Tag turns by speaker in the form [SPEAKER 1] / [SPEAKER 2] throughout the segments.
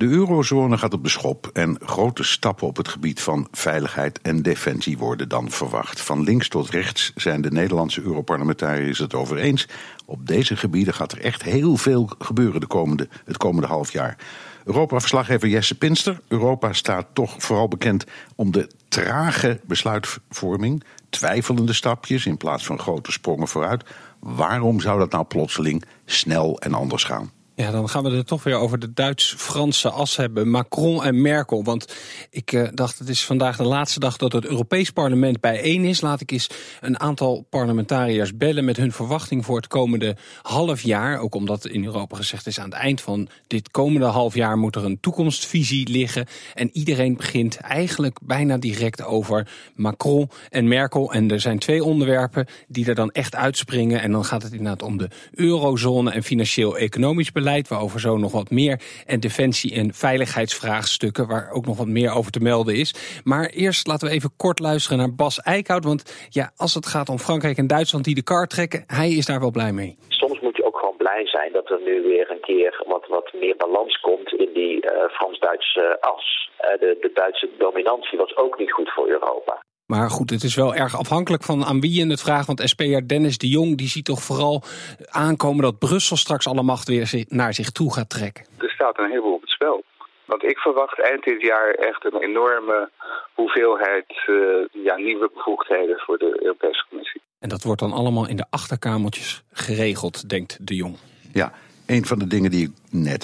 [SPEAKER 1] De eurozone gaat op de schop en grote stappen op het gebied van veiligheid en defensie worden dan verwacht. Van links tot rechts zijn de Nederlandse Europarlementariërs het over eens. Op deze gebieden gaat er echt heel veel gebeuren de komende, het komende half jaar. Europa-verslaggever Jesse Pinster. Europa staat toch vooral bekend om de trage besluitvorming, twijfelende stapjes in plaats van grote sprongen vooruit. Waarom zou dat nou plotseling snel en anders gaan?
[SPEAKER 2] Ja, dan gaan we het toch weer over de Duits-Franse as hebben. Macron en Merkel. Want ik uh, dacht, het is vandaag de laatste dag dat het Europees Parlement bijeen is. Laat ik eens een aantal parlementariërs bellen met hun verwachting voor het komende half jaar. Ook omdat in Europa gezegd is, aan het eind van dit komende half jaar moet er een toekomstvisie liggen. En iedereen begint eigenlijk bijna direct over Macron en Merkel. En er zijn twee onderwerpen die er dan echt uitspringen. En dan gaat het inderdaad om de eurozone en financieel-economisch beleid waarover zo nog wat meer. En defensie- en veiligheidsvraagstukken, waar ook nog wat meer over te melden is. Maar eerst laten we even kort luisteren naar Bas Eickhout. Want ja, als het gaat om Frankrijk en Duitsland die de kaart trekken, hij is daar wel blij mee.
[SPEAKER 3] Soms moet je ook gewoon blij zijn dat er nu weer een keer wat, wat meer balans komt in die uh, Frans-Duitse as. Uh, de, de Duitse dominantie was ook niet goed voor Europa.
[SPEAKER 2] Maar goed, het is wel erg afhankelijk van aan wie je het vraagt. Want SPR Dennis de Jong die ziet toch vooral aankomen dat Brussel straks alle macht weer naar zich toe gaat trekken.
[SPEAKER 4] Er staat een heleboel op het spel. Want ik verwacht eind dit jaar echt een enorme hoeveelheid uh, ja, nieuwe bevoegdheden voor de Europese Commissie.
[SPEAKER 2] En dat wordt dan allemaal in de achterkamertjes geregeld, denkt de Jong.
[SPEAKER 1] Ja, een van de dingen die,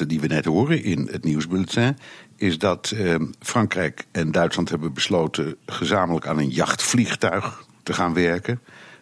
[SPEAKER 1] die we net horen in het nieuwsbulletin is dat eh, Frankrijk en Duitsland hebben besloten gezamenlijk aan een jachtvliegtuig te gaan werken.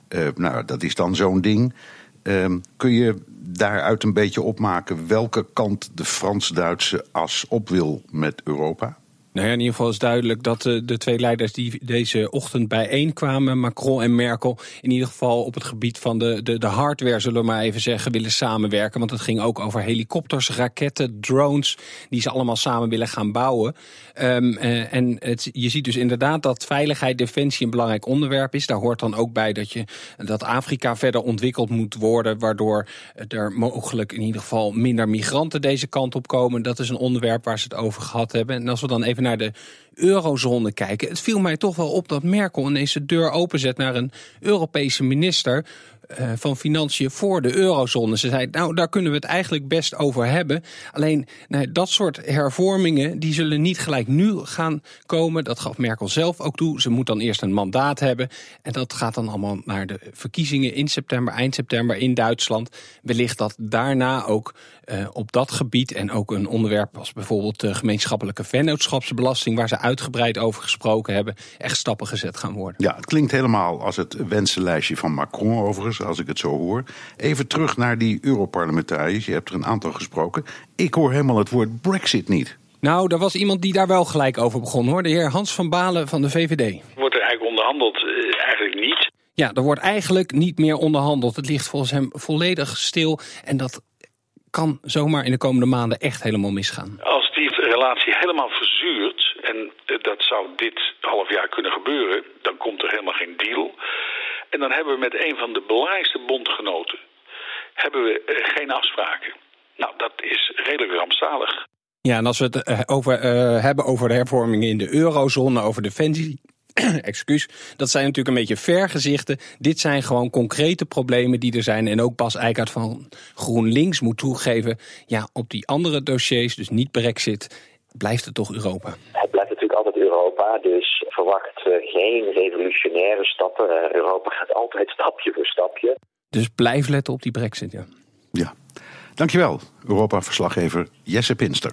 [SPEAKER 1] Uh, nou, dat is dan zo'n ding. Uh, kun je daaruit een beetje opmaken welke kant de Frans-Duitse as op wil met Europa?
[SPEAKER 2] Nou ja, in ieder geval is duidelijk dat de, de twee leiders die deze ochtend bijeenkwamen, Macron en Merkel, in ieder geval op het gebied van de, de, de hardware, zullen we maar even zeggen, willen samenwerken. Want het ging ook over helikopters, raketten, drones, die ze allemaal samen willen gaan bouwen. Um, uh, en je ziet dus inderdaad dat veiligheid, defensie een belangrijk onderwerp is. Daar hoort dan ook bij dat, je, dat Afrika verder ontwikkeld moet worden, waardoor er mogelijk in ieder geval minder migranten deze kant op komen. Dat is een onderwerp waar ze het over gehad hebben. En als we dan even naar de eurozone kijken. Het viel mij toch wel op dat Merkel ineens de deur openzet naar een Europese minister uh, van Financiën voor de eurozone. Ze zei, nou daar kunnen we het eigenlijk best over hebben. Alleen dat soort hervormingen die zullen niet gelijk nu gaan komen. Dat gaf Merkel zelf ook toe. Ze moet dan eerst een mandaat hebben. En dat gaat dan allemaal naar de verkiezingen in september, eind september in Duitsland. Wellicht dat daarna ook uh, op dat gebied en ook een onderwerp als bijvoorbeeld de gemeenschappelijke vennootschapsbelasting, waar ze uitgebreid over gesproken hebben, echt stappen gezet gaan worden.
[SPEAKER 1] Ja, het klinkt helemaal als het wensenlijstje van Macron overigens, als ik het zo hoor. Even terug naar die Europarlementariërs. Je hebt er een aantal gesproken. Ik hoor helemaal het woord Brexit niet.
[SPEAKER 2] Nou, er was iemand die daar wel gelijk over begon hoor. De heer Hans van Balen van de VVD.
[SPEAKER 5] Wordt er eigenlijk onderhandeld? Uh, eigenlijk niet.
[SPEAKER 2] Ja, er wordt eigenlijk niet meer onderhandeld. Het ligt volgens hem volledig stil. En dat kan zomaar in de komende maanden echt helemaal misgaan.
[SPEAKER 5] Als die relatie helemaal verzuurt, en dat zou dit half jaar kunnen gebeuren, dan komt er helemaal geen deal. En dan hebben we met een van de belangrijkste bondgenoten hebben we geen afspraken. Nou, dat is redelijk rampzalig.
[SPEAKER 2] Ja, en als we het over, uh, hebben over de hervormingen in de eurozone, over defensie, excuus, dat zijn natuurlijk een beetje vergezichten. Dit zijn gewoon concrete problemen die er zijn. En ook Bas Eickhout van GroenLinks moet toegeven... ja, op die andere dossiers, dus niet Brexit, blijft het toch Europa?
[SPEAKER 3] Het blijft natuurlijk altijd Europa, dus verwacht uh, geen revolutionaire stappen. Uh, Europa gaat altijd stapje voor stapje.
[SPEAKER 2] Dus blijf letten op die Brexit, ja.
[SPEAKER 1] Ja. Dankjewel, Europa-verslaggever Jesse Pinster.